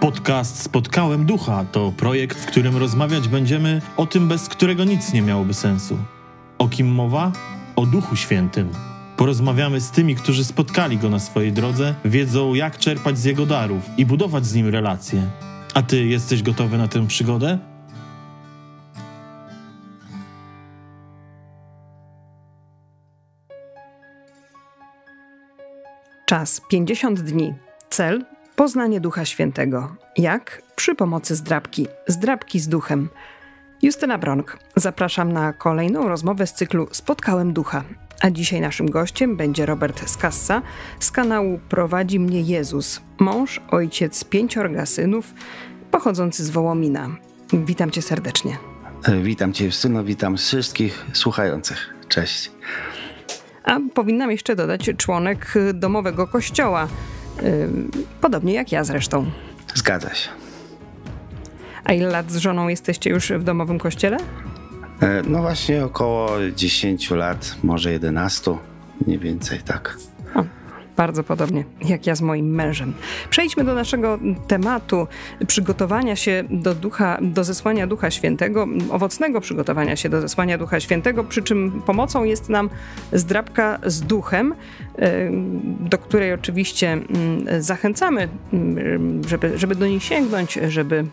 Podcast Spotkałem Ducha to projekt, w którym rozmawiać będziemy o tym, bez którego nic nie miałoby sensu. O kim mowa? O Duchu Świętym. Porozmawiamy z tymi, którzy spotkali go na swojej drodze, wiedzą jak czerpać z jego darów i budować z nim relacje. A ty jesteś gotowy na tę przygodę? Czas 50 dni. Cel poznanie Ducha Świętego. Jak? Przy pomocy zdrabki. Zdrabki z duchem. Justyna Bronk. Zapraszam na kolejną rozmowę z cyklu Spotkałem Ducha. A dzisiaj naszym gościem będzie Robert Skassa z kanału Prowadzi mnie Jezus. Mąż, ojciec pięciorga synów, pochodzący z Wołomina. Witam cię serdecznie. E, witam cię Justyno, witam wszystkich słuchających. Cześć. A powinnam jeszcze dodać członek domowego kościoła, podobnie jak ja zresztą. Zgadza się. A ile lat z żoną jesteście już w domowym kościele? E, no właśnie około 10 lat, może 11, mniej więcej tak. O, bardzo podobnie jak ja z moim mężem. Przejdźmy do naszego tematu przygotowania się do ducha, do zesłania Ducha Świętego, owocnego przygotowania się do zesłania Ducha Świętego, przy czym pomocą jest nam zdrabka z duchem, do której oczywiście mm, zachęcamy, mm, żeby, żeby do niej sięgnąć, żeby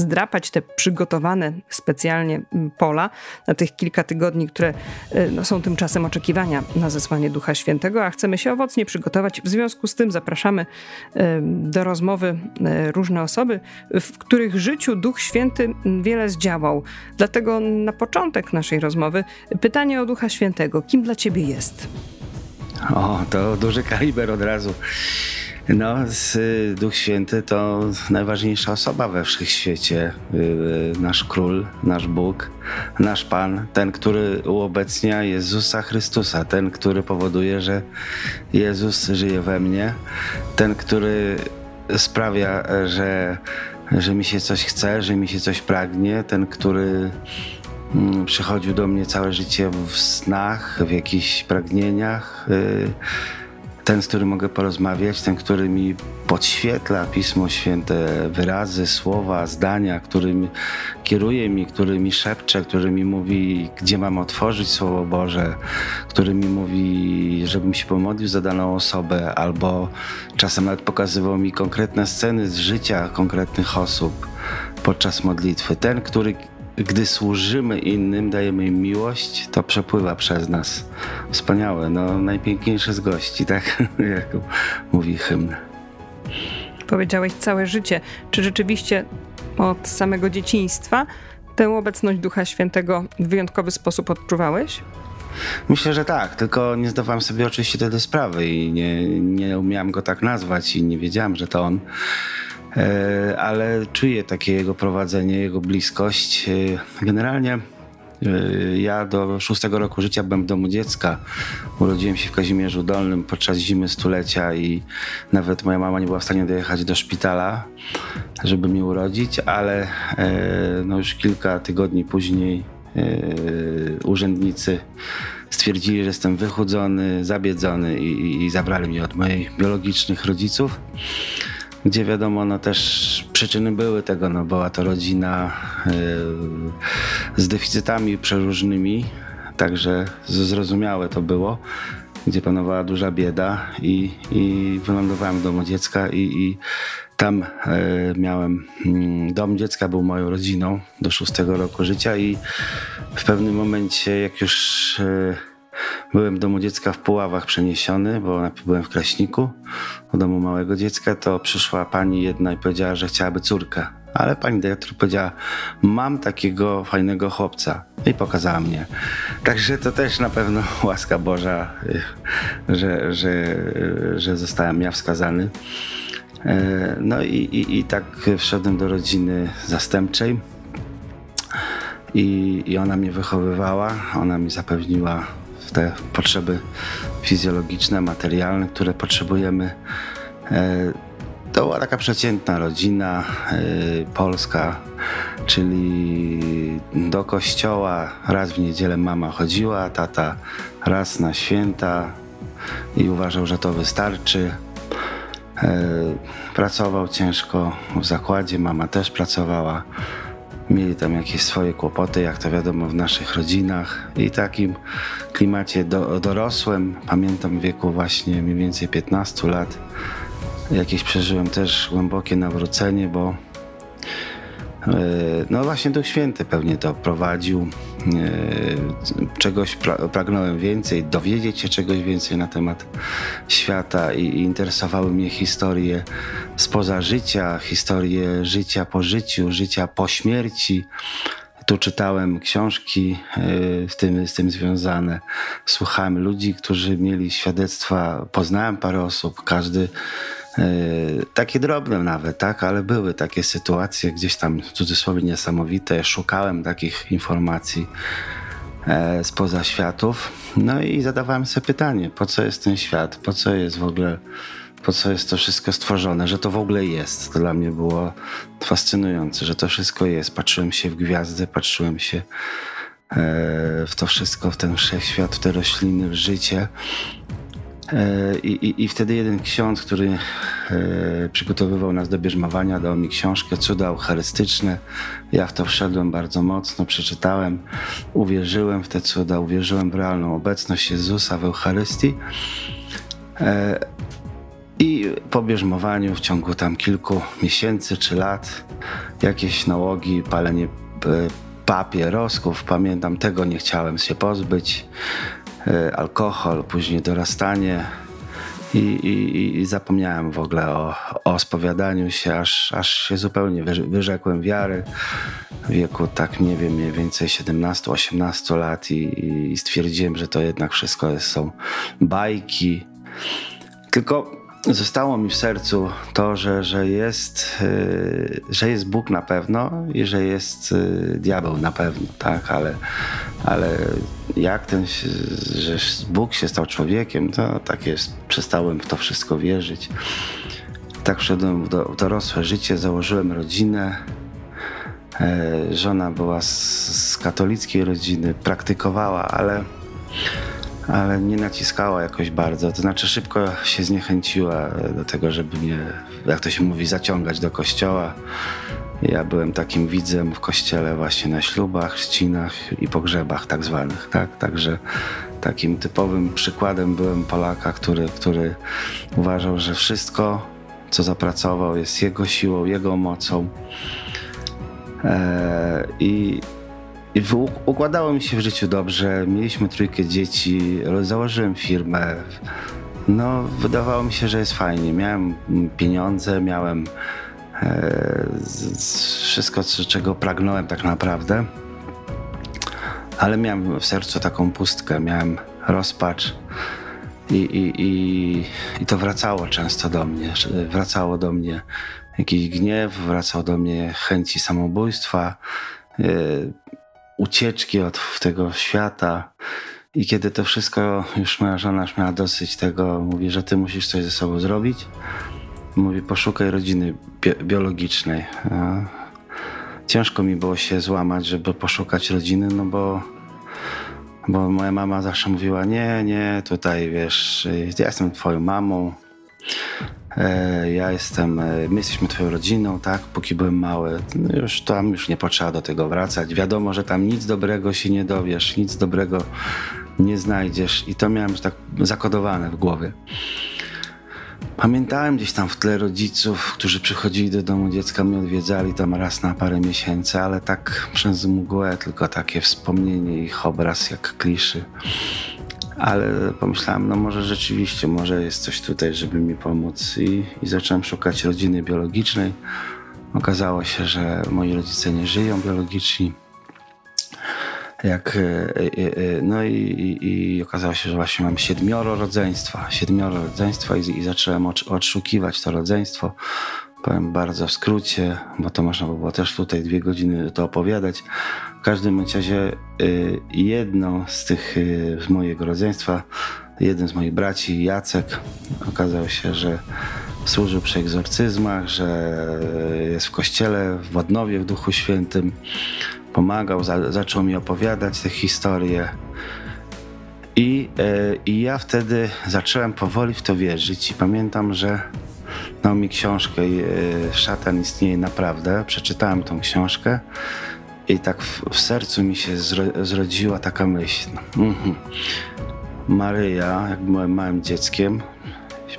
zdrapać te przygotowane specjalnie mm, pola na tych kilka tygodni, które y, no, są tymczasem oczekiwania na zesłanie Ducha Świętego, a chcemy się owocnie przygotować. W związku z tym zapraszamy y, do rozmowy y, różne osoby, w których życiu Duch Święty wiele zdziałał. Dlatego na początek naszej rozmowy pytanie o Ducha Świętego. Kim dla ciebie jest? O, to duży kaliber od razu. No, Duch Święty to najważniejsza osoba we wszechświecie. Y, nasz król, nasz Bóg, nasz Pan, ten, który uobecnia Jezusa Chrystusa, ten, który powoduje, że Jezus żyje we mnie, ten, który sprawia, że, że mi się coś chce, że mi się coś pragnie, ten, który mm, przychodził do mnie całe życie w snach, w jakichś pragnieniach y, ten, z którym mogę porozmawiać, ten, który mi podświetla Pismo Święte, wyrazy, słowa, zdania, który kieruje mi, który mi szepcze, który mi mówi, gdzie mam otworzyć Słowo Boże, który mi mówi, żebym się pomodlił za daną osobę, albo czasem nawet pokazywał mi konkretne sceny z życia konkretnych osób podczas modlitwy. Ten, który gdy służymy innym, dajemy im miłość, to przepływa przez nas. Wspaniałe, no najpiękniejsze z gości, tak? Jak mówi hymn. Powiedziałeś całe życie. Czy rzeczywiście od samego dzieciństwa tę obecność Ducha Świętego w wyjątkowy sposób odczuwałeś? Myślę, że tak, tylko nie zdawałem sobie oczywiście wtedy sprawy i nie, nie umiałem go tak nazwać i nie wiedziałem, że to on. E, ale czuję takie jego prowadzenie, jego bliskość. E, generalnie e, ja do szóstego roku życia byłem w domu dziecka. Urodziłem się w Kazimierzu Dolnym podczas zimy stulecia i nawet moja mama nie była w stanie dojechać do szpitala, żeby mnie urodzić, ale no już kilka tygodni później urzędnicy stwierdzili, że jestem wychudzony, zabiedzony i, i zabrali mnie od moich biologicznych rodziców gdzie wiadomo, no też przyczyny były tego, no była to rodzina yy, z deficytami przeróżnymi, także zrozumiałe to było, gdzie panowała duża bieda i, i wylądowałem w domu dziecka i, i tam yy, miałem, yy, dom dziecka był moją rodziną do szóstego roku życia i w pewnym momencie, jak już y, Byłem w domu dziecka w Puławach przeniesiony, bo byłem w Kraśniku, w domu małego dziecka, to przyszła pani jedna i powiedziała, że chciałaby córkę. Ale pani dyrektor powiedziała, mam takiego fajnego chłopca i pokazała mnie. Także to też na pewno łaska Boża, że, że, że zostałem ja wskazany. E, no i, i, i tak wszedłem do rodziny zastępczej i, i ona mnie wychowywała, ona mi zapewniła te potrzeby fizjologiczne, materialne, które potrzebujemy. E, to była taka przeciętna rodzina e, polska, czyli do kościoła raz w niedzielę mama chodziła, tata raz na święta i uważał, że to wystarczy. Pracował ciężko w zakładzie, mama też pracowała. Mieli tam jakieś swoje kłopoty, jak to wiadomo, w naszych rodzinach. I takim klimacie do, dorosłym, pamiętam wieku właśnie mniej więcej 15 lat, jakieś przeżyłem też głębokie nawrócenie, bo no właśnie Duch Święty pewnie to prowadził. E, czegoś pragnąłem więcej, dowiedzieć się czegoś więcej na temat świata i interesowały mnie historie spoza życia, historie życia po życiu, życia po śmierci. Tu czytałem książki e, z tym, z tym związane. Słuchałem ludzi, którzy mieli świadectwa. Poznałem parę osób, każdy E, takie drobne nawet, tak, ale były takie sytuacje gdzieś tam w cudzysłowie niesamowite. Szukałem takich informacji e, spoza światów. No i zadawałem sobie pytanie, po co jest ten świat, po co jest w ogóle, po co jest to wszystko stworzone, że to w ogóle jest. To dla mnie było fascynujące, że to wszystko jest. Patrzyłem się w gwiazdy, patrzyłem się e, w to wszystko, w ten wszechświat, w te rośliny, w życie. E, I, i, I, wtedy jeden ksiądz, który e, przygotowywał nas do bierzmowania, dał mi książkę Cuda Eucharystyczne. Ja w to wszedłem bardzo mocno, przeczytałem, uwierzyłem w te cuda, uwierzyłem w realną obecność Jezusa w Eucharystii. E, I po bierzmowaniu w ciągu tam kilku miesięcy czy lat jakieś nałogi, palenie papierosków, pamiętam, tego nie chciałem się pozbyć. E, alkohol, później dorastanie. I, i, i zapomniałem w ogóle o, o spowiadaniu się, aż, aż się zupełnie wyrzekłem wiary w wieku, tak nie wiem, mniej więcej 17-18 lat i, i stwierdziłem, że to jednak wszystko jest, są bajki. Tylko zostało mi w sercu to, że, że, jest, yy, że jest Bóg na pewno i że jest yy, diabeł na pewno, tak, ale, ale jak ten, że Bóg się stał człowiekiem, to tak jest, przestałem w to wszystko wierzyć. Tak wszedłem w, do, w dorosłe życie, założyłem rodzinę. Yy, żona była z, z katolickiej rodziny, praktykowała, ale ale nie naciskała jakoś bardzo. To znaczy szybko się zniechęciła do tego, żeby mnie, jak to się mówi, zaciągać do kościoła. Ja byłem takim widzem w kościele właśnie na ślubach, chrzcinach i pogrzebach tak zwanych, tak? Także takim typowym przykładem byłem Polaka, który, który uważał, że wszystko, co zapracował jest jego siłą, jego mocą. Eee, I i układało mi się w życiu dobrze, mieliśmy trójkę dzieci, założyłem firmę. No, wydawało mi się, że jest fajnie. Miałem pieniądze, miałem e, wszystko, czego pragnąłem tak naprawdę. Ale miałem w sercu taką pustkę, miałem rozpacz. I, i, i, i to wracało często do mnie. Wracało do mnie jakiś gniew, wracało do mnie chęci samobójstwa. E, ucieczki od tego świata. I kiedy to wszystko, już moja żona już miała dosyć tego, mówi, że ty musisz coś ze sobą zrobić. Mówi, poszukaj rodziny bi biologicznej. Ciężko mi było się złamać, żeby poszukać rodziny, no bo, bo moja mama zawsze mówiła, nie, nie, tutaj wiesz, ja jestem twoją mamą, E, ja jestem, e, my jesteśmy twoją rodziną, tak? Póki byłem mały, no już tam już nie potrzeba do tego wracać. Wiadomo, że tam nic dobrego się nie dowiesz, nic dobrego nie znajdziesz i to miałem tak zakodowane w głowie. Pamiętałem gdzieś tam w tle rodziców, którzy przychodzili do domu dziecka, mnie odwiedzali tam raz na parę miesięcy, ale tak przez mgłę, tylko takie wspomnienie ich obraz jak kliszy ale pomyślałem, no może rzeczywiście, może jest coś tutaj, żeby mi pomóc i, i zacząłem szukać rodziny biologicznej. Okazało się, że moi rodzice nie żyją biologiczni. Jak, e, e, e, no i, i, i, okazało się, że właśnie mam siedmioro rodzeństwa, siedmioro rodzeństwa i, i zacząłem odszukiwać to rodzeństwo. Powiem bardzo w skrócie, bo to można by było też tutaj dwie godziny to opowiadać. W każdym razie jedno z tych z mojego rodzeństwa, jeden z moich braci, Jacek, okazał się, że służył przy egzorcyzmach, że jest w kościele w Ładnowie w Duchu Świętym. Pomagał, za, zaczął mi opowiadać te historie. I, y, I ja wtedy zacząłem powoli w to wierzyć i pamiętam, że dał mi książkę Szatan istnieje naprawdę. Przeczytałem tą książkę i tak w, w sercu mi się zro, zrodziła taka myśl. Mhm. Maryja, jak byłem małym dzieckiem,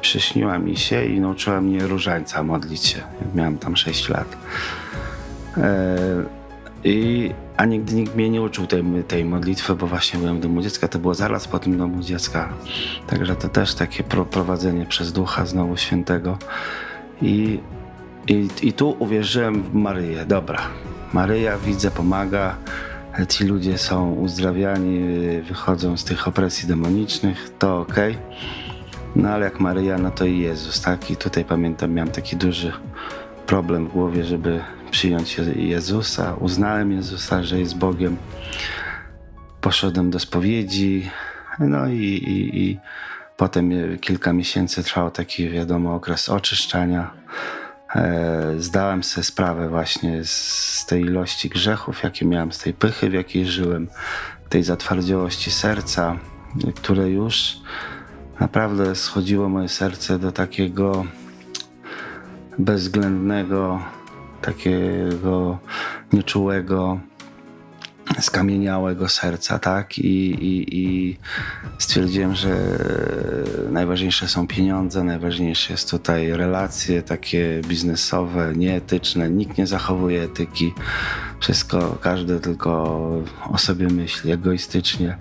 przyśniła mi się i nauczyła mnie różańca modlić się. Miałem tam 6 lat. E, i, a nigdy nikt mnie nie uczył tej, tej modlitwy, bo właśnie byłem w domu dziecka. To było zaraz po tym domu dziecka. Także to też takie prowadzenie przez Ducha znowu Świętego. I, i, i tu uwierzyłem w Maryję. Dobra, Maryja widzę, pomaga. Ci ludzie są uzdrawiani, wychodzą z tych opresji demonicznych, to ok. No ale jak Maryja, no to i Jezus, tak? I tutaj pamiętam, miałem taki duży problem w głowie, żeby przyjąć Jezusa. Uznałem Jezusa, że jest Bogiem. Poszedłem do spowiedzi, no i, i, i potem kilka miesięcy trwał taki, wiadomo, okres oczyszczania. E, zdałem sobie sprawę właśnie z tej ilości grzechów, jakie miałem, z tej pychy, w jakiej żyłem, tej zatwardziałości serca, które już naprawdę schodziło moje serce do takiego bezwzględnego, takiego nieczułego, skamieniałego serca, tak? I, i, I, stwierdziłem, że najważniejsze są pieniądze, najważniejsze jest tutaj relacje takie biznesowe, nieetyczne. Nikt nie zachowuje etyki. Wszystko, każdy tylko o sobie myśli egoistycznie.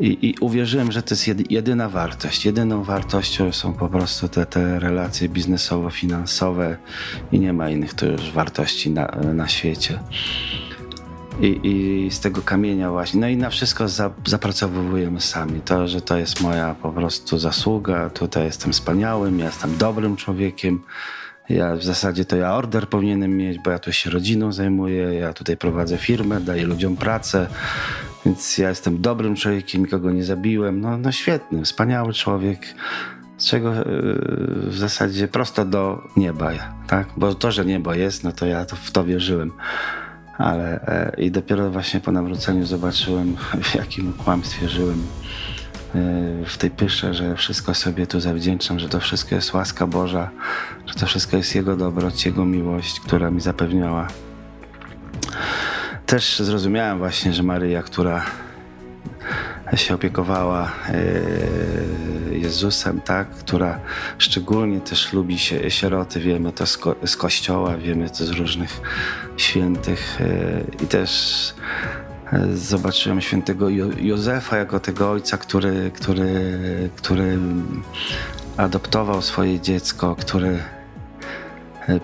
I, I, uwierzyłem, że to jest jedyna wartość. Jedyną wartością są po prostu te, te relacje biznesowo-finansowe i nie ma innych to już wartości na, na świecie. I, I, z tego kamienia właśnie. No i na wszystko za, zapracowujemy sami. To, że to jest moja po prostu zasługa, tutaj jestem wspaniałym, jestem dobrym człowiekiem. Ja w zasadzie to ja order powinienem mieć, bo ja tu się rodziną zajmuję, ja tutaj prowadzę firmę, daję ludziom pracę, więc ja jestem dobrym człowiekiem, nikogo nie zabiłem. No, no świetny, wspaniały człowiek, z czego yy, w zasadzie prosto do nieba, tak? Bo to, że niebo jest, no to ja to, w to wierzyłem. Ale e, i dopiero właśnie po nawróceniu zobaczyłem, w jakim kłamstwie żyłem e, w tej pysze, że wszystko sobie tu zawdzięczam, że to wszystko jest łaska Boża, że to wszystko jest Jego dobroć, Jego miłość, która mi zapewniała. Też zrozumiałem właśnie, że Maryja, która się opiekowała e, Jezusem, tak, która szczególnie też lubi się, sieroty, wiemy to z, ko z kościoła, wiemy to z różnych świętych e, i też zobaczyłem świętego Józefa jako tego ojca, który, który, który adoptował swoje dziecko, który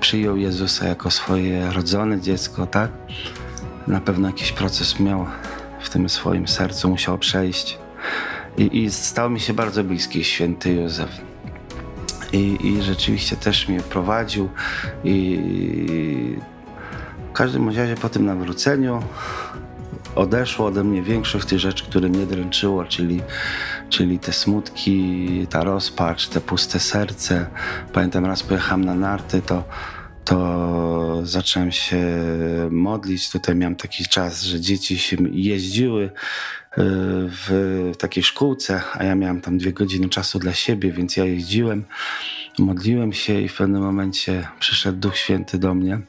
przyjął Jezusa jako swoje rodzone dziecko, tak? na pewno jakiś proces miał w tym swoim sercu, musiał przejść. I, i stał mi się bardzo bliski święty Józef. I, I, rzeczywiście też mnie prowadził i w każdym razie po tym nawróceniu odeszło ode mnie większość tych rzeczy, które mnie dręczyło, czyli, czyli te smutki, ta rozpacz, te puste serce. Pamiętam raz pojechałem na narty, to to zacząłem się modlić. Tutaj miałem taki czas, że dzieci się jeździły y, w takiej szkółce, a ja miałem tam dwie godziny czasu dla siebie, więc ja jeździłem, modliłem się i w pewnym momencie przyszedł Duch Święty do mnie.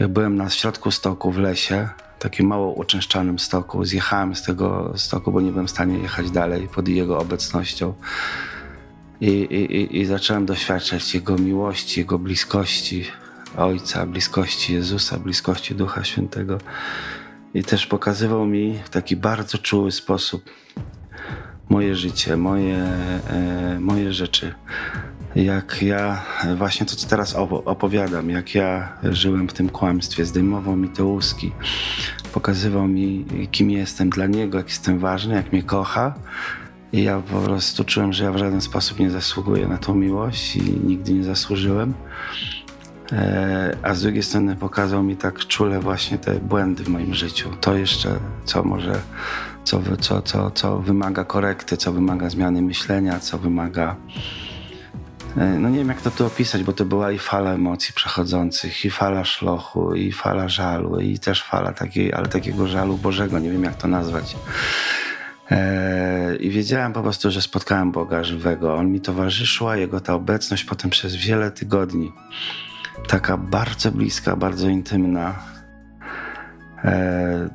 Ja byłem na środku stoku w lesie, takim mało uczęszczanym stoku. Zjechałem z tego stoku, bo nie byłem w stanie jechać dalej pod jego obecnością. I, i, I zacząłem doświadczać Jego miłości, Jego bliskości Ojca, bliskości Jezusa, bliskości Ducha Świętego. I też pokazywał mi w taki bardzo czuły sposób moje życie, moje, e, moje rzeczy. Jak ja, właśnie to co teraz opowiadam, jak ja żyłem w tym kłamstwie, zdejmował mi te łuski, pokazywał mi, kim jestem dla Niego, jak jestem ważny, jak mnie kocha i ja po prostu czułem, że ja w żaden sposób nie zasługuję na tą miłość i nigdy nie zasłużyłem. E, a z drugiej strony pokazał mi tak czule właśnie te błędy w moim życiu. To jeszcze, co może, co, co, co, co wymaga korekty, co wymaga zmiany myślenia, co wymaga. E, no nie wiem, jak to tu opisać, bo to była i fala emocji przechodzących, i fala szlochu, i fala żalu, i też fala takiej, ale takiego żalu Bożego, nie wiem jak to nazwać. E, I wiedziałem po prostu, że spotkałem Boga żywego. On mi towarzyszyła, jego ta obecność potem przez wiele tygodni. Taka bardzo bliska, bardzo intymna. E,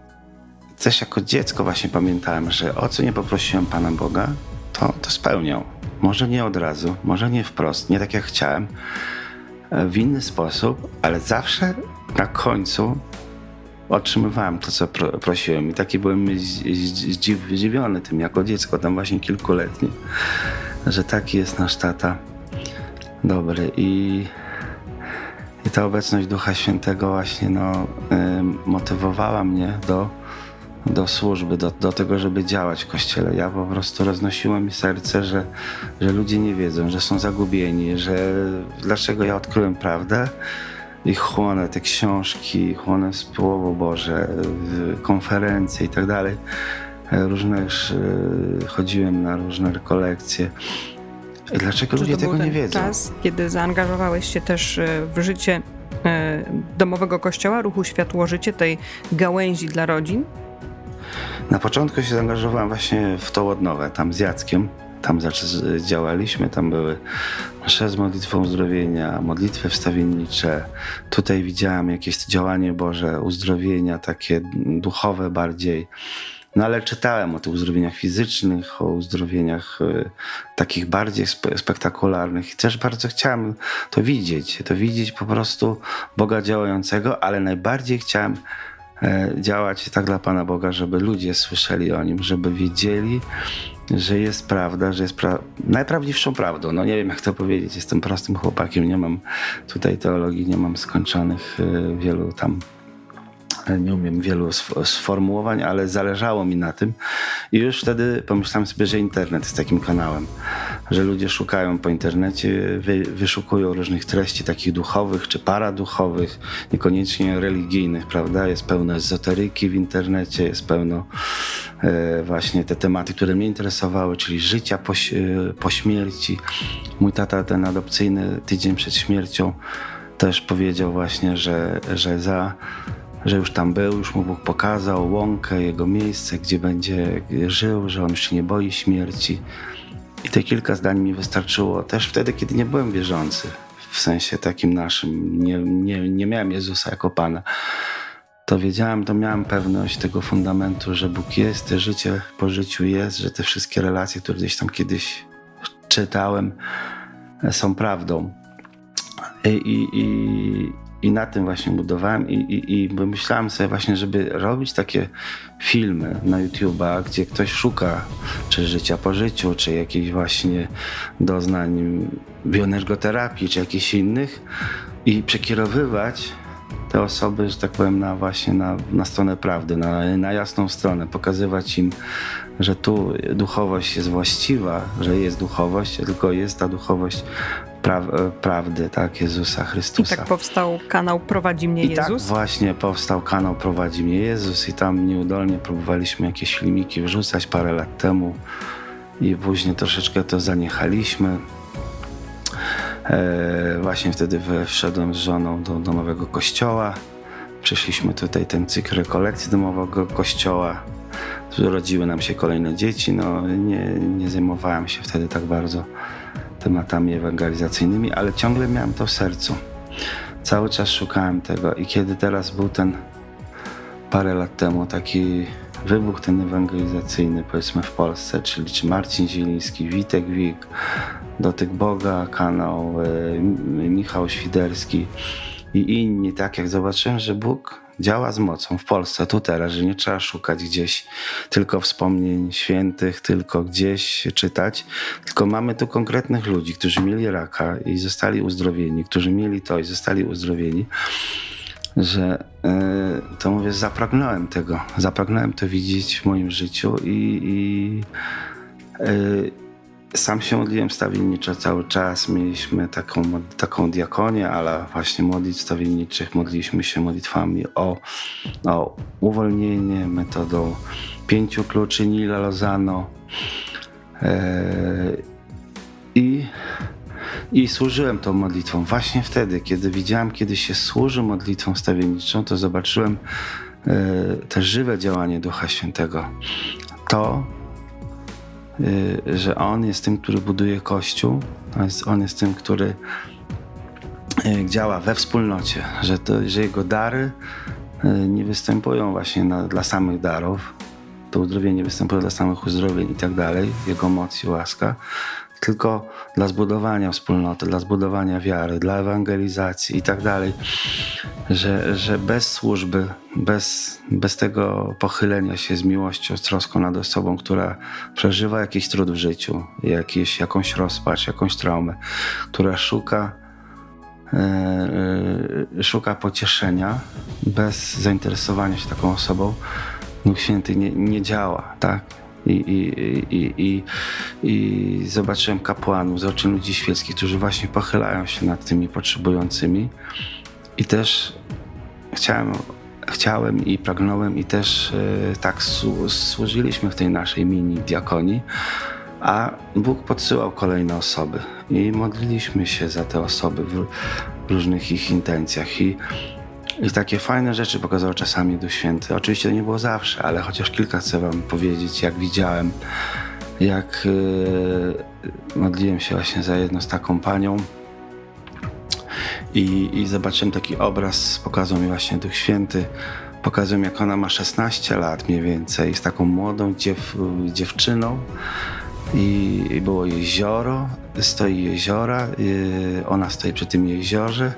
też jako dziecko właśnie pamiętałem, że o co nie poprosiłem Pana Boga, to, to spełniał. Może nie od razu, może nie wprost, nie tak jak chciałem, e, w inny sposób, ale zawsze na końcu otrzymywałem to, co pro, prosiłem. I taki byłem zdziwiony tym jako dziecko, tam właśnie kilkuletnie, że taki jest nasz tata dobry. I, i ta obecność Ducha Świętego właśnie no, y, motywowała mnie do, do służby, do, do tego, żeby działać w Kościele. Ja po prostu roznosiłem mi serce, że, że ludzie nie wiedzą, że są zagubieni, że dlaczego ja odkryłem prawdę, i chłonę te książki, chłonę Słowo Boże, konferencje i tak dalej. E, różne już e, chodziłem na różne rekolekcje. Dlaczego Czy ludzie tego nie wiedzą? czas, kiedy zaangażowałeś się też e, w życie domowego kościoła, ruchu Światło Życie, tej gałęzi dla rodzin? Na początku się zaangażowałem właśnie w to odnowę, tam z Jackiem tam działaliśmy, tam były msze z modlitwą uzdrowienia, modlitwy wstawiennicze. Tutaj widziałem jakieś działanie Boże, uzdrowienia takie duchowe bardziej. No ale czytałem o tych uzdrowieniach fizycznych, o uzdrowieniach y, takich bardziej spe spektakularnych i też bardzo chciałem to widzieć, to widzieć po prostu Boga działającego, ale najbardziej chciałem działać tak dla Pana Boga, żeby ludzie słyszeli o Nim, żeby wiedzieli, że jest prawda, że jest pra najprawdziwszą prawdą. No nie wiem, jak to powiedzieć. Jestem prostym chłopakiem, nie mam tutaj teologii, nie mam skończonych y, wielu tam nie umiem wielu sformułowań, ale zależało mi na tym. I już wtedy pomyślałem sobie, że internet jest takim kanałem, że ludzie szukają po internecie, wy, wyszukują różnych treści takich duchowych czy paraduchowych, niekoniecznie religijnych, prawda? Jest pełno ezoteryki w internecie, jest pełno e, właśnie te tematy, które mnie interesowały, czyli życia po, po śmierci. Mój tata, ten adopcyjny, tydzień przed śmiercią, też powiedział właśnie, że, że za że już tam był, już mu Bóg pokazał łąkę, jego miejsce, gdzie będzie żył, że on już się nie boi śmierci. I te kilka zdań mi wystarczyło też wtedy, kiedy nie byłem wierzący, w sensie takim naszym. Nie, nie, nie miałem Jezusa jako Pana. To wiedziałem, to miałem pewność tego fundamentu, że Bóg jest, że życie po życiu jest, że te wszystkie relacje, które gdzieś tam kiedyś czytałem, są prawdą. I, i, i na tym właśnie budowałem i, i, i myślałem sobie właśnie, żeby robić takie filmy na YouTube'a, gdzie ktoś szuka czy życia po życiu, czy jakichś właśnie doznań bioenergoterapii, czy jakichś innych. I przekierowywać te osoby, że tak powiem, na właśnie na, na stronę prawdy, na, na jasną stronę, pokazywać im, że tu duchowość jest właściwa, że jest duchowość, tylko jest ta duchowość pra prawdy, tak, Jezusa Chrystusa. I tak powstał kanał Prowadzi mnie I tak Jezus? tak właśnie powstał kanał Prowadzi mnie Jezus i tam nieudolnie próbowaliśmy jakieś filmiki wrzucać parę lat temu i później troszeczkę to zaniechaliśmy. E, właśnie wtedy wszedłem z żoną do domowego kościoła. Przeszliśmy tutaj ten cykl rekolekcji domowego kościoła. Urodziły nam się kolejne dzieci. No, nie, nie zajmowałem się wtedy tak bardzo tematami ewangelizacyjnymi, ale ciągle miałem to w sercu. Cały czas szukałem tego i kiedy teraz był ten parę lat temu taki wybuch ten ewangelizacyjny powiedzmy w Polsce, czyli czy Marcin Zieliński, Witek Wik, Dotyk Boga, kanał e, Michał Świderski i inni, tak jak zobaczyłem, że Bóg działa z mocą w Polsce, tu teraz, że nie trzeba szukać gdzieś tylko wspomnień świętych, tylko gdzieś czytać, tylko mamy tu konkretnych ludzi, którzy mieli raka i zostali uzdrowieni, którzy mieli to i zostali uzdrowieni, że yy, to mówię, zapragnąłem tego, zapragnąłem to widzieć w moim życiu i, i yy, sam się modliłem stawienniczo cały czas. Mieliśmy taką, taką diakonię, ale właśnie modlitw stawienniczych modliliśmy się modlitwami o, o uwolnienie metodą pięciu kluczy Nila Lozano. Eee, I, I służyłem tą modlitwą. Właśnie wtedy, kiedy widziałem, kiedy się służy modlitwą stawienniczą, to zobaczyłem e, te żywe działanie Ducha Świętego. To, że On jest tym, który buduje Kościół, on jest, on jest tym, który y, działa we wspólnocie, że, to, że Jego dary y, nie występują właśnie na, dla samych darów, to uzdrowienie występuje dla samych uzdrowień i tak dalej, Jego moc i łaska, tylko dla zbudowania wspólnoty, dla zbudowania wiary, dla ewangelizacji i tak dalej. Że, że bez służby, bez, bez tego pochylenia się z miłością, z troską nad osobą, która przeżywa jakiś trud w życiu, jakiś, jakąś rozpacz, jakąś traumę, która szuka, e, szuka pocieszenia bez zainteresowania się taką osobą, Duch Święty nie, nie działa, tak? I, i, i, i, zobaczyłem kapłanów, zobaczyłem ludzi świeckich, którzy właśnie pochylają się nad tymi potrzebującymi. I też chciałem, chciałem i pragnąłem, i też e, tak służyliśmy w tej naszej mini diakonii. A Bóg podsyłał kolejne osoby i modliliśmy się za te osoby w różnych ich intencjach. I i takie fajne rzeczy pokazał czasami Duch Święty. Oczywiście to nie było zawsze, ale chociaż kilka chcę wam powiedzieć, jak widziałem, jak yy, modliłem się właśnie za jedną z taką panią. I, i zobaczyłem taki obraz, pokazał mi właśnie Duch Święty, pokazał mi jak ona ma 16 lat mniej więcej, z taką młodą dziew, dziewczyną. I, i było jezioro, stoi jeziora, yy, ona stoi przy tym jeziorze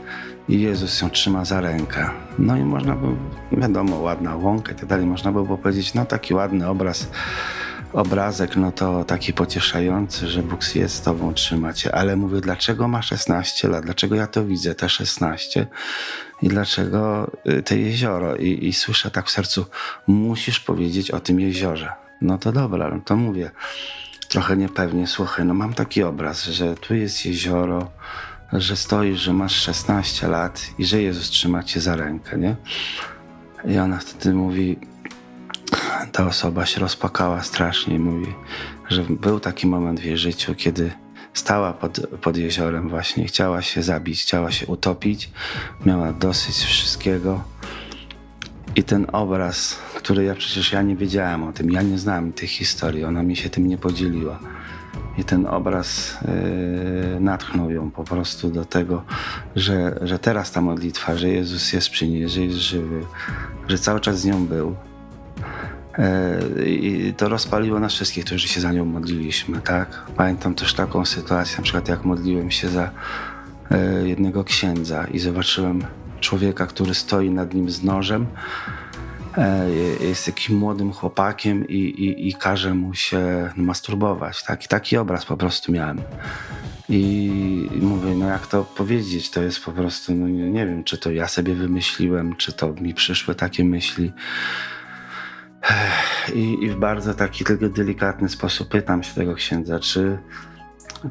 i Jezus ją trzyma za rękę. No i można by, wiadomo, ładna łąka i tak dalej, można by było powiedzieć, no taki ładny obraz, obrazek, no to taki pocieszający, że Bóg jest z tobą, trzyma cię. Ale mówię, dlaczego ma 16 lat? Dlaczego ja to widzę, te 16? I dlaczego y, te jezioro? I, i słyszę tak w sercu, musisz powiedzieć o tym jeziorze. No to dobra, no to mówię trochę niepewnie, słuchaj, no mam taki obraz, że tu jest jezioro, że stoisz, że masz 16 lat i że Jezus trzyma cię za rękę, nie? I ona wtedy mówi, ta osoba się rozpakała strasznie i mówi, że był taki moment w jej życiu, kiedy stała pod, pod jeziorem właśnie, chciała się zabić, chciała się utopić, miała dosyć wszystkiego. I ten obraz, który ja przecież ja nie wiedziałem o tym, ja nie znałem tej historii, ona mi się tym nie podzieliła i ten obraz yy, natchnął ją po prostu do tego, że, że teraz ta modlitwa, że Jezus jest przy niej, że jest żywy, że cały czas z nią był. Yy, I to rozpaliło nas wszystkich, którzy się za nią modliliśmy, tak? Pamiętam też taką sytuację, na przykład jak modliłem się za yy, jednego księdza i zobaczyłem człowieka, który stoi nad nim z nożem E, jest takim młodym chłopakiem i, i, i każe mu się masturbować. Taki, taki obraz po prostu miałem. I mówię, no jak to powiedzieć, to jest po prostu, no nie, nie wiem, czy to ja sobie wymyśliłem, czy to mi przyszły takie myśli. I, I, w bardzo taki tylko delikatny sposób pytam się tego księdza, czy,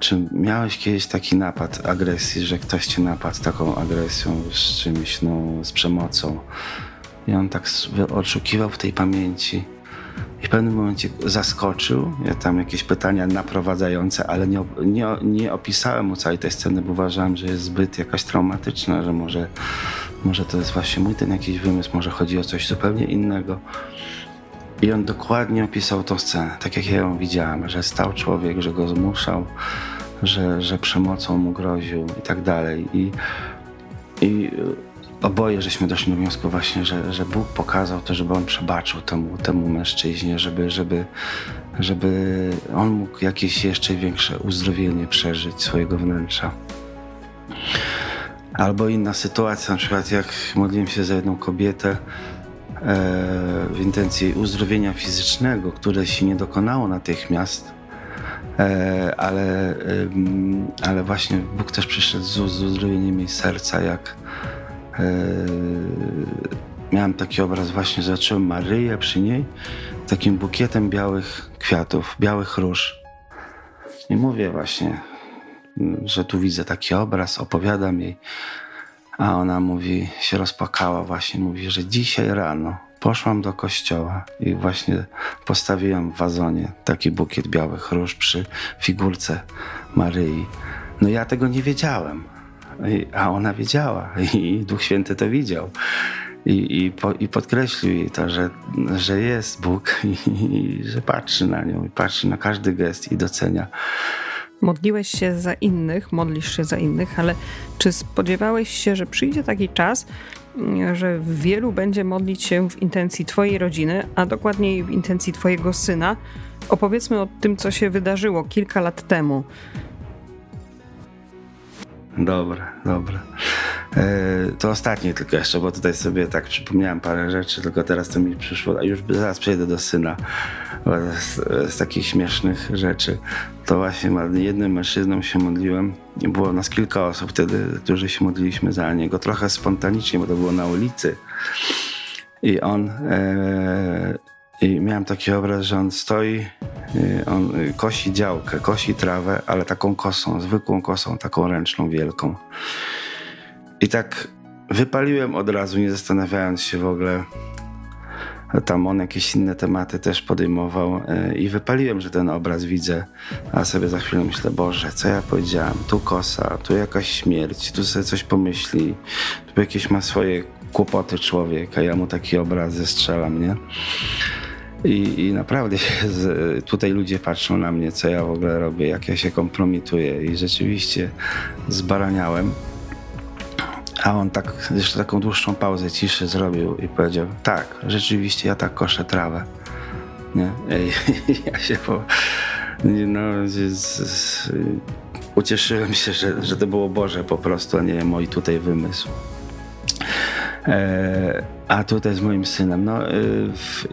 czy miałeś kiedyś taki napad agresji, że ktoś cię napadł taką agresją, z czymś, no, z przemocą? I on tak odszukiwał w tej pamięci. I w pewnym momencie zaskoczył. Ja tam jakieś pytania naprowadzające, ale nie, nie, nie opisałem mu całej tej sceny, bo uważałem, że jest zbyt jakaś traumatyczna, że może, może to jest właśnie mój ten jakiś wymysł, może chodzi o coś zupełnie innego. I on dokładnie opisał tą scenę, tak jak ja ją widziałem, że stał człowiek, że go zmuszał, że, że przemocą mu groził i tak dalej. I, i oboje żeśmy doszli do wniosku właśnie, że, że Bóg pokazał to, żeby On przebaczył temu, temu mężczyźnie, żeby, żeby, żeby on mógł jakieś jeszcze większe uzdrowienie przeżyć swojego wnętrza. Albo inna sytuacja, na przykład jak modliłem się za jedną kobietę e, w intencji uzdrowienia fizycznego, które się nie dokonało natychmiast, e, ale, ale właśnie Bóg też przyszedł z, uzdrowieniem jej serca, jak miałem taki obraz właśnie, zacząłem Maryję przy niej takim bukietem białych kwiatów, białych róż. I mówię właśnie, że tu widzę taki obraz, opowiadam jej. A ona mówi, się rozpakała właśnie, mówi, że dzisiaj rano poszłam do kościoła i właśnie postawiłam w wazonie taki bukiet białych róż przy figurce Maryi. No ja tego nie wiedziałem a ona wiedziała i Duch Święty to widział. i, i, po, i podkreślił jej to, że, że jest Bóg i, i, że patrzy na nią, i patrzy na każdy gest i docenia. Modliłeś się za innych, modlisz się za innych, ale czy spodziewałeś się, że przyjdzie taki czas, że wielu będzie modlić się w intencji Twojej rodziny, a dokładniej w intencji Twojego syna? Opowiedzmy o tym, co się wydarzyło kilka lat temu. Dobra, dobra. E, to ostatnie tylko jeszcze, bo tutaj sobie tak przypomniałem parę rzeczy, tylko teraz to mi przyszło, a już zaraz przejdę do syna. Z, z takich śmiesznych rzeczy. To właśnie jednym mężczyzną się modliłem. Było nas kilka osób wtedy, którzy się modliliśmy za niego. Trochę spontanicznie, bo to było na ulicy. I on e, i miałem taki obraz, że on stoi, on kosi działkę, kosi trawę, ale taką kosą, zwykłą kosą, taką ręczną, wielką. I tak wypaliłem od razu, nie zastanawiając się w ogóle. Tam on jakieś inne tematy też podejmował y, i wypaliłem, że ten obraz widzę, a sobie za chwilę myślę, Boże, co ja powiedziałem? Tu kosa, tu jakaś śmierć, tu sobie coś pomyśli, tu jakieś ma swoje kłopoty człowiek, a ja mu taki obraz zestrzelam, nie? I, I, naprawdę z, tutaj ludzie patrzą na mnie, co ja w ogóle robię, jak ja się kompromituję i rzeczywiście zbaraniałem. A on tak, jeszcze taką dłuższą pauzę ciszy zrobił i powiedział, tak, rzeczywiście ja tak koszę trawę. Nie? I, ja się po, no, z, z, ucieszyłem się, że, że to było Boże po prostu, a nie mój tutaj wymysł. E, a tutaj z moim synem, no, e, w,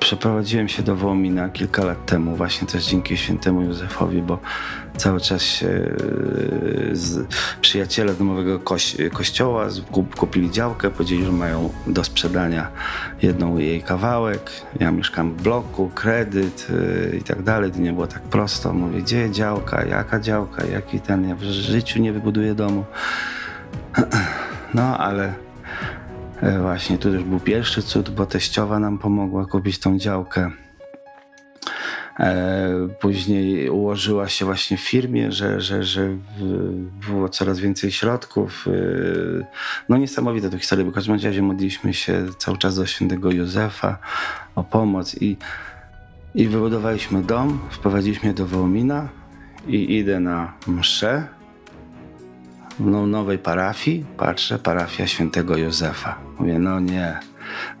Przeprowadziłem się do Wołomina kilka lat temu, właśnie też dzięki świętemu Józefowi, bo cały czas się e, z przyjaciele domowego koś kościoła kupili działkę, powiedzieli, że mają do sprzedania jedną jej kawałek. Ja mieszkam w bloku, kredyt yy, i tak dalej. To nie było tak prosto. Mówię, gdzie działka, jaka działka, jaki ten, ja w życiu nie wybuduję domu. No, ale E, właśnie tu już był pierwszy cud, bo teściowa nam pomogła kupić tą działkę. E, później ułożyła się właśnie w firmie, że, że, że było coraz więcej środków. E, no niesamowite to historia, bo w każdym razie modliliśmy się cały czas do świętego Józefa o pomoc i, i wybudowaliśmy dom, wprowadziliśmy do Wołomina i idę na mszę no, nowej parafii, patrzę, parafia świętego Józefa. Mówię, no nie,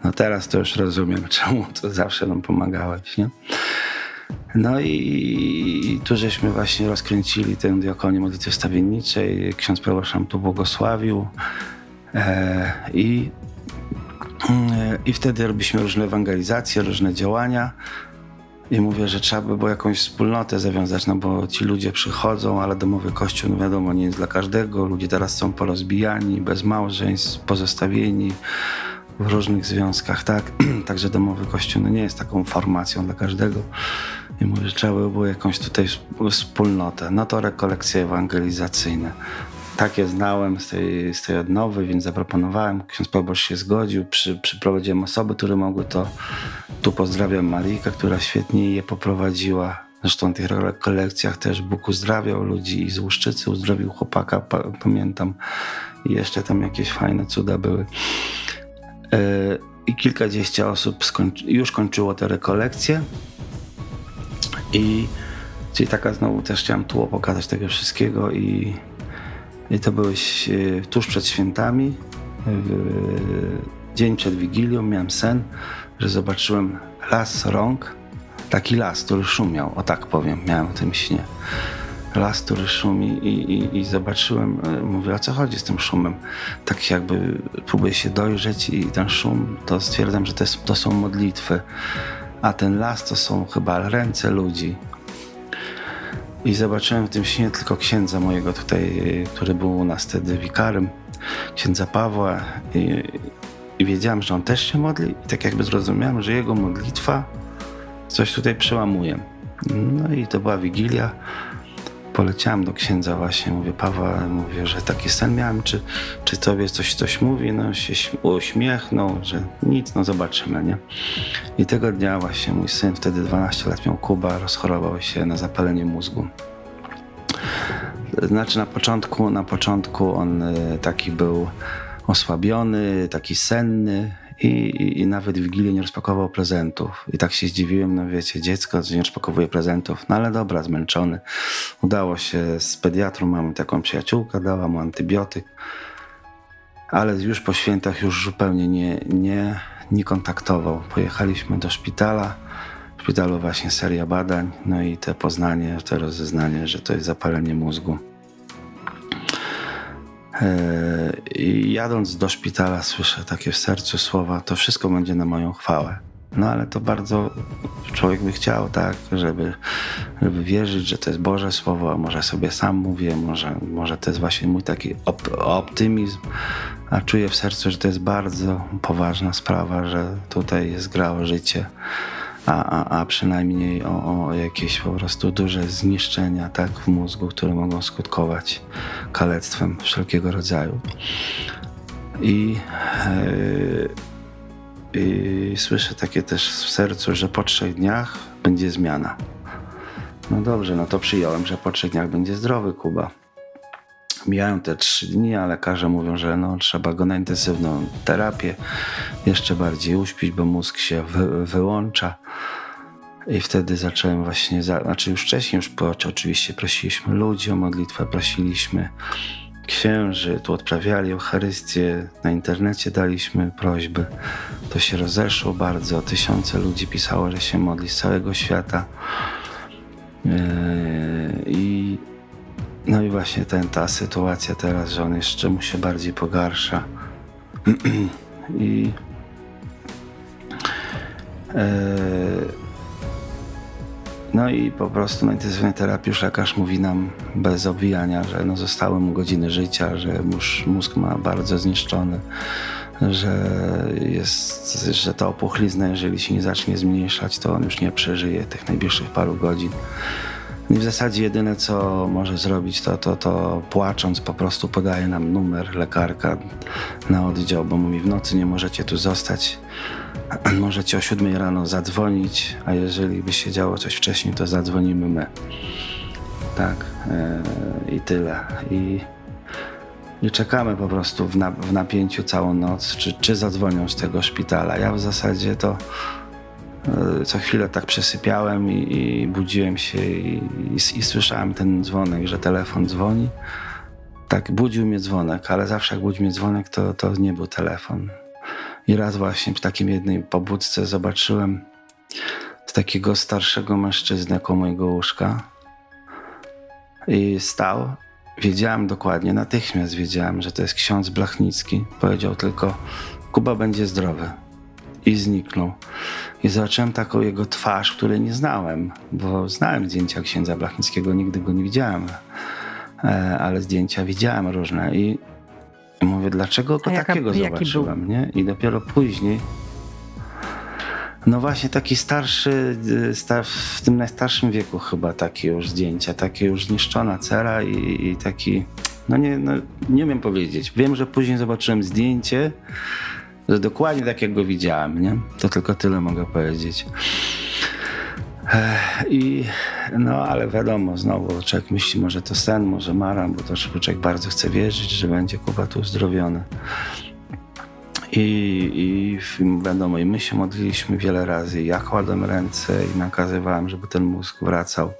no teraz to już rozumiem, czemu to zawsze nam pomagałeś, nie? No i, tu żeśmy właśnie rozkręcili tę diakonię modlitwy stawienniczej. Ksiądz proboszcz nam tu błogosławił. E, i, e, I wtedy robiliśmy różne ewangelizacje, różne działania. I mówię, że trzeba by było jakąś wspólnotę zawiązać, no bo ci ludzie przychodzą, ale domowy kościół, no wiadomo, nie jest dla każdego. Ludzie teraz są porozbijani, bez małżeństw, pozostawieni w różnych związkach, tak? Także domowy kościół no nie jest taką formacją dla każdego. I mówię, że trzeba by było jakąś tutaj wspólnotę. No to rekolekcje ewangelizacyjne. Takie znałem z tej, z tej odnowy, więc zaproponowałem. Ksiądz proboszcz się zgodził. Przy, przyprowadziłem osoby, które mogły to. Tu pozdrawiam Marijkę, która świetnie je poprowadziła. Zresztą w tych rekolekcjach też Bóg uzdrawiał ludzi i z Łuszczycy uzdrowił chłopaka, pamiętam. I jeszcze tam jakieś fajne cuda były. Yy, I kilkadziesiąt osób już kończyło te rekolekcje. I czyli taka znowu też chciałem tu pokazać tego wszystkiego i i to byłeś e, tuż przed świętami, dzień przed Wigilią, miałem sen, że zobaczyłem las rąk, taki las, który szumiał, o tak powiem, miałem o tym śnie. Las, który szumi i, i, i zobaczyłem, e, mówię, o co chodzi z tym szumem? Tak jakby próbuję się dojrzeć i ten szum, to stwierdzam, że to, jest, to są modlitwy, a ten las to są chyba ręce ludzi, i zobaczyłem w tym śnie tylko księdza mojego tutaj, który był u nas wtedy wikarem, księdza Pawła i, i wiedziałem, że on też się modli i tak jakby zrozumiałem, że jego modlitwa coś tutaj przełamuje. No i to była Wigilia. Poleciałem do księdza właśnie, mówię, Pawła, mówię, że taki sen miałem, czy, czy tobie coś, coś mówi? No się uśmiechnął, że nic, no zobaczymy, nie? I tego dnia właśnie mój syn, wtedy 12 lat miał Kuba, rozchorował się na zapalenie mózgu. Znaczy na początku, na początku on y, taki był osłabiony, taki senny i, i, i nawet w Wigilię nie rozpakował prezentów. I tak się zdziwiłem, no wiecie, dziecko nie rozpakowuje prezentów, no ale dobra, zmęczony. Udało się z pediatrą, mamy taką przyjaciółkę, dała mu antybiotyk, ale już po świętach już zupełnie nie, nie, nie kontaktował. Pojechaliśmy do szpitala, w szpitalu właśnie seria badań, no i te poznanie, to rozeznanie, że to jest zapalenie mózgu. I jadąc do szpitala słyszę takie w sercu słowa, to wszystko będzie na moją chwałę. No ale to bardzo człowiek by chciał, tak, żeby, żeby wierzyć, że to jest Boże Słowo, a może sobie sam mówię, może, może to jest właśnie mój taki op optymizm, a czuję w sercu, że to jest bardzo poważna sprawa, że tutaj jest grało życie a, a, a przynajmniej o, o, jakieś po prostu duże zniszczenia tak, w mózgu, które mogą skutkować kalectwem wszelkiego rodzaju. I, yy, i słyszę takie też w sercu, że po trzech dniach będzie zmiana. No dobrze, no to przyjąłem, że po trzech dniach będzie zdrowy Kuba. Mijają te trzy dni, a lekarze mówią, że no, trzeba go na intensywną terapię jeszcze bardziej uśpić, bo mózg się wy, wyłącza. I wtedy zacząłem właśnie, za, znaczy już wcześniej, już po, oczywiście prosiliśmy ludzi o modlitwę, prosiliśmy księży, tu odprawiali Eucharystię, na internecie daliśmy prośby. To się rozeszło bardzo, tysiące ludzi pisało, że się modli z całego świata. Yy, I no i właśnie ten, ta sytuacja teraz, że on jeszcze mu się bardziej pogarsza. I e, no i po prostu na intensywnej terapii już lekarz mówi nam bez obwijania, że no zostały mu godziny życia, że mózg ma bardzo zniszczony, że jest, że ta opuchlizna, jeżeli się nie zacznie zmniejszać, to on już nie przeżyje tych najbliższych paru godzin. I w zasadzie jedyne, co może zrobić, to, to, to płacząc po prostu podaje nam numer lekarka na oddział, bo mówi w nocy nie możecie tu zostać. Możecie o 7 rano zadzwonić, a jeżeli by się działo coś wcześniej, to zadzwonimy my. Tak, yy, i tyle. I, i czekamy po prostu w, na, w napięciu całą noc, czy, czy zadzwonią z tego szpitala. Ja w zasadzie to co chwilę tak przesypiałem i, i budziłem się i, i, i, słyszałem ten dzwonek, że telefon dzwoni. Tak, budził mnie dzwonek, ale zawsze jak budził mnie dzwonek, to, to nie był telefon. I raz właśnie w takim jednej pobudce zobaczyłem z takiego starszego mężczyznę koło mojego łóżka i stał. Wiedziałem dokładnie, natychmiast wiedziałem, że to jest ksiądz Blachnicki. Powiedział tylko, Kuba będzie zdrowy i zniknął. I zobaczyłem taką jego twarz, której nie znałem, bo znałem zdjęcia księdza Blachnickiego, nigdy go nie widziałem, e, ale zdjęcia widziałem różne i mówię, dlaczego go jaka, takiego zobaczyłem, nie? I dopiero później no właśnie taki starszy, e, star, w tym najstarszym wieku chyba takie już zdjęcia, takie już zniszczona cera i, i taki, no nie, no nie umiem powiedzieć. Wiem, że później zobaczyłem zdjęcie, że dokładnie tak jak go widziałem, nie? To tylko tyle mogę powiedzieć. I no, ale wiadomo, znowu człowiek myśli, może to sen, może maram, bo to człowiek bardzo chce wierzyć, że będzie Kuba tu uzdrowiony. I, I wiadomo, i my się modliliśmy wiele razy. Ja kładłem ręce i nakazywałem, żeby ten mózg wracał.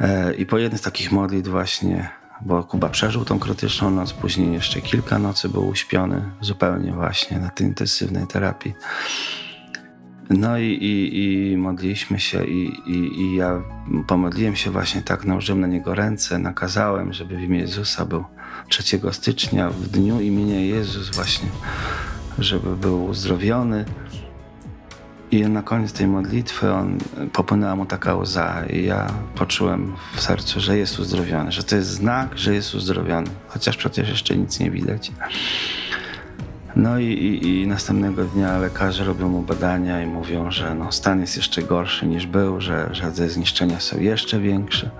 E, I po jednej z takich modlitw właśnie bo Kuba przeżył tą krytyczną noc, później jeszcze kilka nocy był uśpiony zupełnie właśnie na tej intensywnej terapii. No i, i, i modliliśmy się i, i, i, ja pomodliłem się właśnie tak, nałożyłem na niego ręce, nakazałem, żeby w imię Jezusa był 3 stycznia, w dniu imienia Jezus właśnie, żeby był uzdrowiony. I na koniec tej modlitwy on popłynęła mu taka łza i ja poczułem w sercu, że jest uzdrowiony, że to jest znak, że jest uzdrowiony, chociaż przecież jeszcze nic nie widać. No i, i, i następnego dnia lekarze robią mu badania i mówią, że no, stan jest jeszcze gorszy niż był, że, że te zniszczenia są jeszcze większe.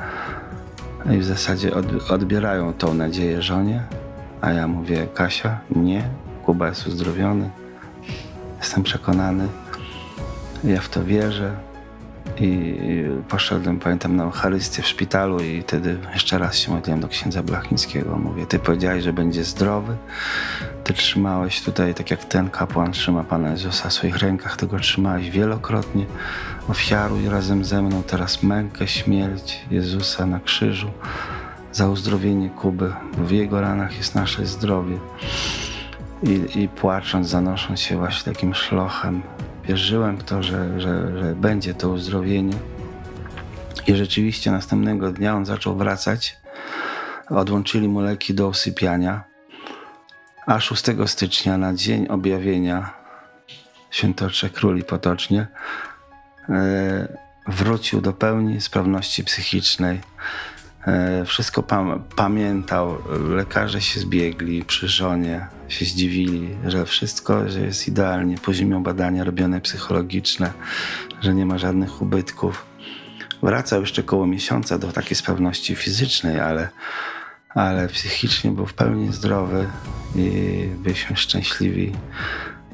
No I w zasadzie od, odbierają tą nadzieję żonie, a ja mówię, Kasia, nie, Kuba jest uzdrowiony. Jestem przekonany, ja w to wierzę. I poszedłem, pamiętam, na Eucharystię w szpitalu i wtedy jeszcze raz się modliłem do księdza Blachnickiego. Mówię, ty powiedziałeś, że będzie zdrowy. Ty trzymałeś tutaj, tak jak ten kapłan trzyma Pana Jezusa w swoich rękach, ty go trzymałeś wielokrotnie. Ofiaruj razem ze mną teraz mękę, śmierć Jezusa na krzyżu za uzdrowienie Kuby, bo w jego ranach jest nasze zdrowie. I, i płacząc, zanosząc się właśnie takim szlochem, wierzyłem w to, że, że, że będzie to uzdrowienie. I rzeczywiście następnego dnia on zaczął wracać. Odłączyli mu leki do usypiania. A 6 stycznia, na dzień objawienia Świętocze Króli potocznie, e, wrócił do pełni sprawności psychicznej. E, wszystko pam pamiętał. Lekarze się zbiegli przy żonie, się zdziwili, że wszystko że jest idealnie. Miał badania robione psychologiczne, że nie ma żadnych ubytków. Wracał jeszcze koło miesiąca do takiej sprawności fizycznej, ale, ale psychicznie był w pełni zdrowy i byliśmy szczęśliwi.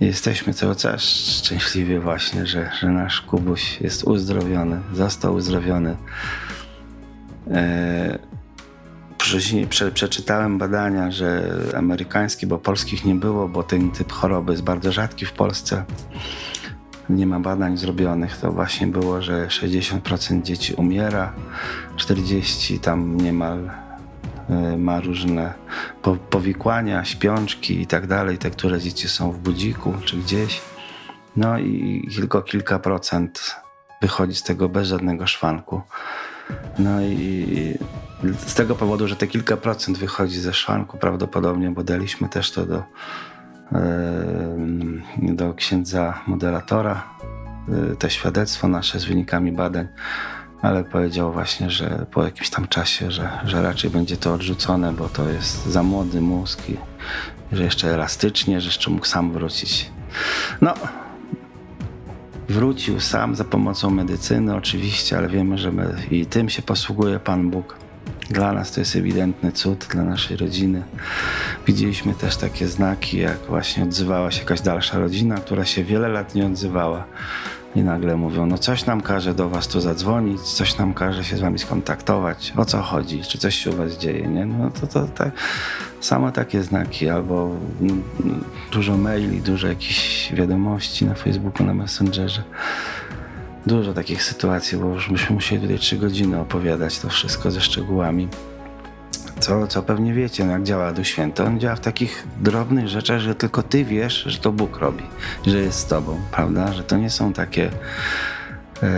Jesteśmy cały czas szczęśliwi właśnie, że, że nasz Kubuś jest uzdrowiony, został uzdrowiony. E, Prze, prze, przeczytałem badania, że amerykańskie, bo polskich nie było, bo ten typ choroby jest bardzo rzadki w Polsce. Nie ma badań zrobionych. To właśnie było, że 60% dzieci umiera, 40% tam niemal e, ma różne powikłania, śpiączki i tak dalej, te, które dzieci są w budziku czy gdzieś. No i tylko kilka procent wychodzi z tego bez żadnego szwanku. No i z tego powodu, że te kilka procent wychodzi ze szwanku prawdopodobnie, bo daliśmy też to do, do księdza moderatora, e, to świadectwo nasze z wynikami badań, ale powiedział właśnie, że po jakimś tam czasie, że, że raczej będzie to odrzucone, bo to jest za młody mózg i że jeszcze elastycznie, że jeszcze mógł sam wrócić. No, wrócił sam za pomocą medycyny oczywiście, ale wiemy, że i tym się posługuje Pan Bóg. Dla nas to jest ewidentny cud, dla naszej rodziny. Widzieliśmy też takie znaki, jak właśnie odzywała się jakaś dalsza rodzina, która się wiele lat nie odzywała. I nagle mówią, no coś nam każe do was tu zadzwonić, coś nam każe się z wami skontaktować. O co chodzi? Czy coś się u was dzieje, nie? No to, to tak, same takie znaki, albo no, dużo maili, dużo jakichś wiadomości na Facebooku, na Messengerze. Dużo takich sytuacji, bo już byśmy musieli tutaj trzy godziny opowiadać to wszystko ze szczegółami. Co, co pewnie wiecie, no jak działa Duch Święty. On działa w takich drobnych rzeczach, że tylko ty wiesz, że to Bóg robi, że jest z tobą, prawda? Że to nie są takie. E,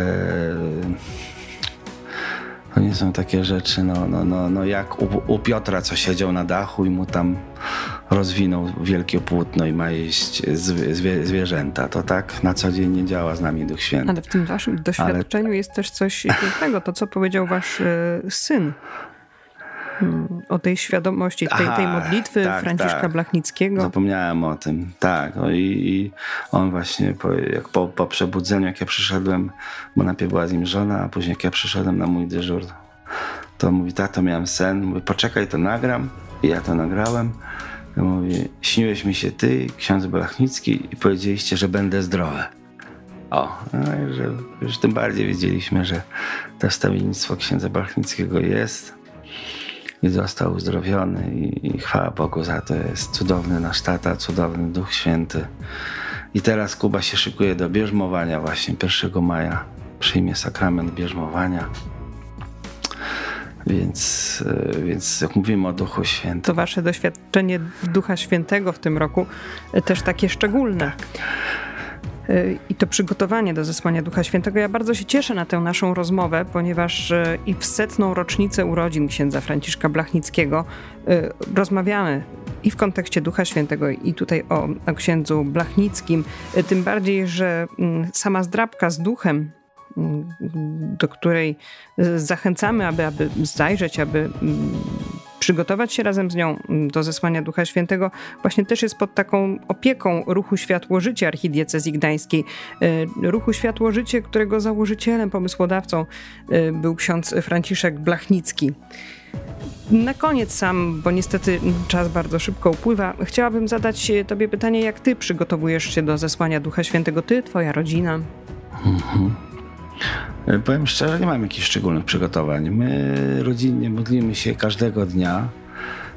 to nie są takie rzeczy, no, no, no, no jak u, u Piotra, co siedział na dachu i mu tam rozwinął wielkie płótno i ma jeść zwie, zwierzęta. To tak na co dzień nie działa z nami Duch Święty. Ale w tym waszym doświadczeniu Ale... jest też coś pięknego, to co powiedział wasz y, syn o tej świadomości, tej, tej modlitwy tak, Franciszka tak. Blachnickiego. Zapomniałem o tym, tak. I, i, on właśnie po, jak po, po przebudzeniu, jak ja przyszedłem, bo najpierw była z nim żona, a później jak ja przyszedłem na mój dyżur, to mówi, tato, miałem sen, mówi, poczekaj, to nagram. I ja to nagrałem. Ja mówi, śniłeś mi się ty, ksiądz Blachnicki i powiedzieliście, że będę zdrowy. O, no i że już tym bardziej wiedzieliśmy, że to wstawiennictwo księdza Blachnickiego jest i został uzdrowiony i, i chwała Bogu za to. Jest cudowny nasz tata, cudowny Duch Święty. I teraz Kuba się szykuje do bierzmowania właśnie 1 maja. Przyjmie sakrament bierzmowania. Więc, e, więc jak mówimy o Duchu Świętym. To wasze doświadczenie Ducha Świętego w tym roku też takie szczególne. Tak. Y, i to przygotowanie do zesłania Ducha Świętego. Ja bardzo się cieszę na tę naszą rozmowę, ponieważ y, i w setną rocznicę urodzin księdza Franciszka Blachnickiego y, rozmawiamy i w kontekście Ducha Świętego, i tutaj o, o księdzu Blachnickim. Tym bardziej, że mm, sama zdrabka z duchem mm, do której zachęcamy, aby, aby zajrzeć, aby mm, przygotować się razem z nią mm, do zesłania Ducha Świętego, właśnie też jest pod taką opieką ruchu Światło Życie Archidiecezji Gdańskiej. E, ruchu Światło Życie, którego założycielem, pomysłodawcą e, był ksiądz Franciszek Blachnicki. Na koniec sam, bo niestety czas bardzo szybko upływa, chciałabym zadać Tobie pytanie, jak Ty przygotowujesz się do zesłania Ducha Świętego, Ty, Twoja rodzina? Mhm. E, powiem szczerze, nie mam jakichś szczególnych przygotowań. My rodzinnie modlimy się każdego dnia.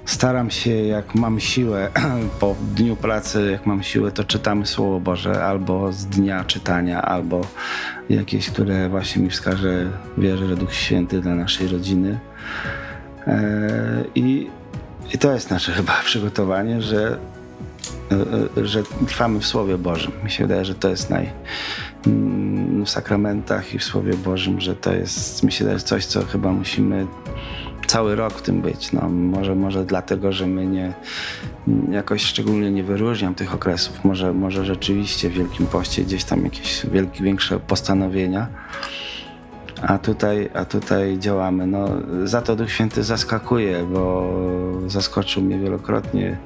Staram się, jak mam siłę, po dniu pracy, jak mam siłę, to czytamy Słowo Boże albo z dnia czytania, albo jakieś, które właśnie mi wskaże, wierzę, Duch Święty dla naszej rodziny. E, I, i to jest nasze chyba przygotowanie, że, e, że trwamy w Słowie Bożym. Mi się wydaje, że to jest naj, w sakramentach i w Słowie Bożym, że to jest, wydaje, coś, co chyba musimy cały rok w tym być. No, może, może dlatego, że my nie, jakoś szczególnie nie wyróżniam tych okresów. Może, może rzeczywiście w Wielkim Poście gdzieś tam jakieś wielkie, większe postanowienia. A tutaj, a tutaj działamy. No, za to Duch Święty zaskakuje, bo zaskoczył mnie wielokrotnie.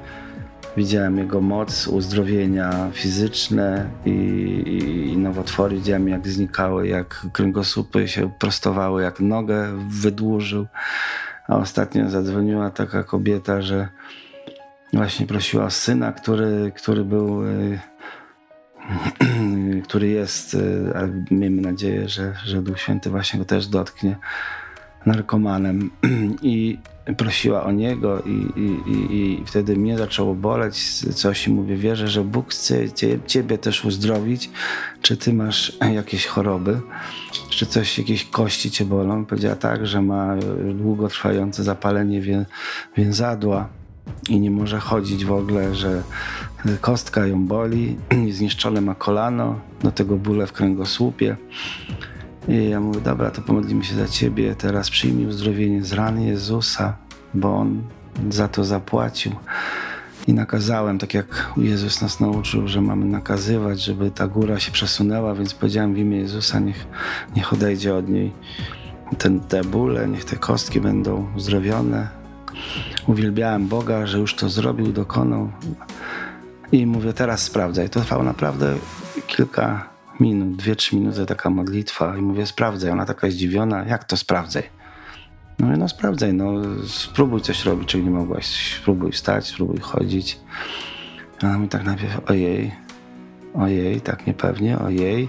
Widziałem Jego moc, uzdrowienia fizyczne i, i, i nowotwory. Widziałem, jak znikały, jak kręgosłupy się prostowały, jak nogę wydłużył. A ostatnio zadzwoniła taka kobieta, że właśnie prosiła o syna, który, który był, y, który jest, ale miejmy nadzieję, że, że Duch Święty właśnie go też dotknie narkomanem i prosiła o niego i, i, i, i wtedy mnie zaczęło boleć coś i mówię, wierzę, że Bóg chce cie, ciebie też uzdrowić, czy ty masz jakieś choroby, czy coś, jakieś kości cię bolą. Powiedziała tak, że ma długotrwające zapalenie wię, więzadła i nie może chodzić w ogóle, że kostka ją boli, zniszczone ma kolano, do tego bóle w kręgosłupie. I ja mówię, dobra, to pomodlimy się za ciebie, teraz przyjmij uzdrowienie z ran Jezusa, bo On za to zapłacił. I nakazałem, tak jak Jezus nas nauczył, że mamy nakazywać, żeby ta góra się przesunęła, więc powiedziałem w imię Jezusa, niech, niech odejdzie od niej ten, te bóle, niech te kostki będą uzdrowione. Uwielbiałem Boga, że już to zrobił, dokonał. I mówię, teraz sprawdzaj. To trwało naprawdę kilka minut, dwie, trzy minuty taka modlitwa i mówię, sprawdzaj. Ona taka zdziwiona, jak to sprawdzaj? No no sprawdzaj, no spróbuj coś robić, czego nie mogłaś. Spróbuj wstać, spróbuj chodzić. A ona mi tak najpierw, ojej, ojej, tak niepewnie, ojej,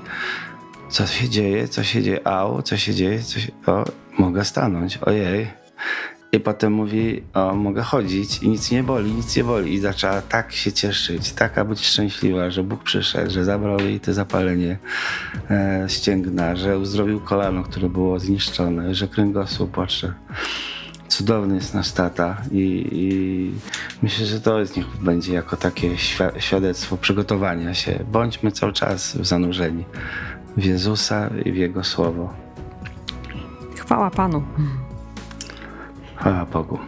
co się dzieje, co się dzieje, au, co się dzieje, co się, o, mogę stanąć, ojej. I potem mówi, o, mogę chodzić i nic nie boli, nic nie boli. I zaczęła tak się cieszyć, taka być szczęśliwa, że Bóg przyszedł, że zabrał jej to zapalenie e, ścięgna, że uzdrowił kolano, które było zniszczone, że kręgosłup płacze. Cudowny jest nasz tata i, i, myślę, że to jest, niech będzie jako takie świadectwo przygotowania się. Bądźmy cały czas zanurzeni w Jezusa i w Jego Słowo. Chwała Panu. Chwała Bogu.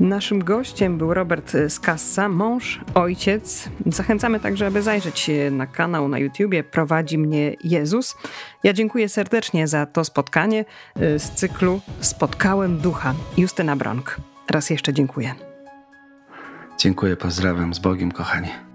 Naszym gościem był Robert Skassa, mąż, ojciec. Zachęcamy także, aby zajrzeć na kanał na YouTubie Prowadzi mnie Jezus. Ja dziękuję serdecznie za to spotkanie z cyklu Spotkałem Ducha. Justyna Bronk. Raz jeszcze dziękuję. Dziękuję, pozdrawiam z Bogiem, kochani.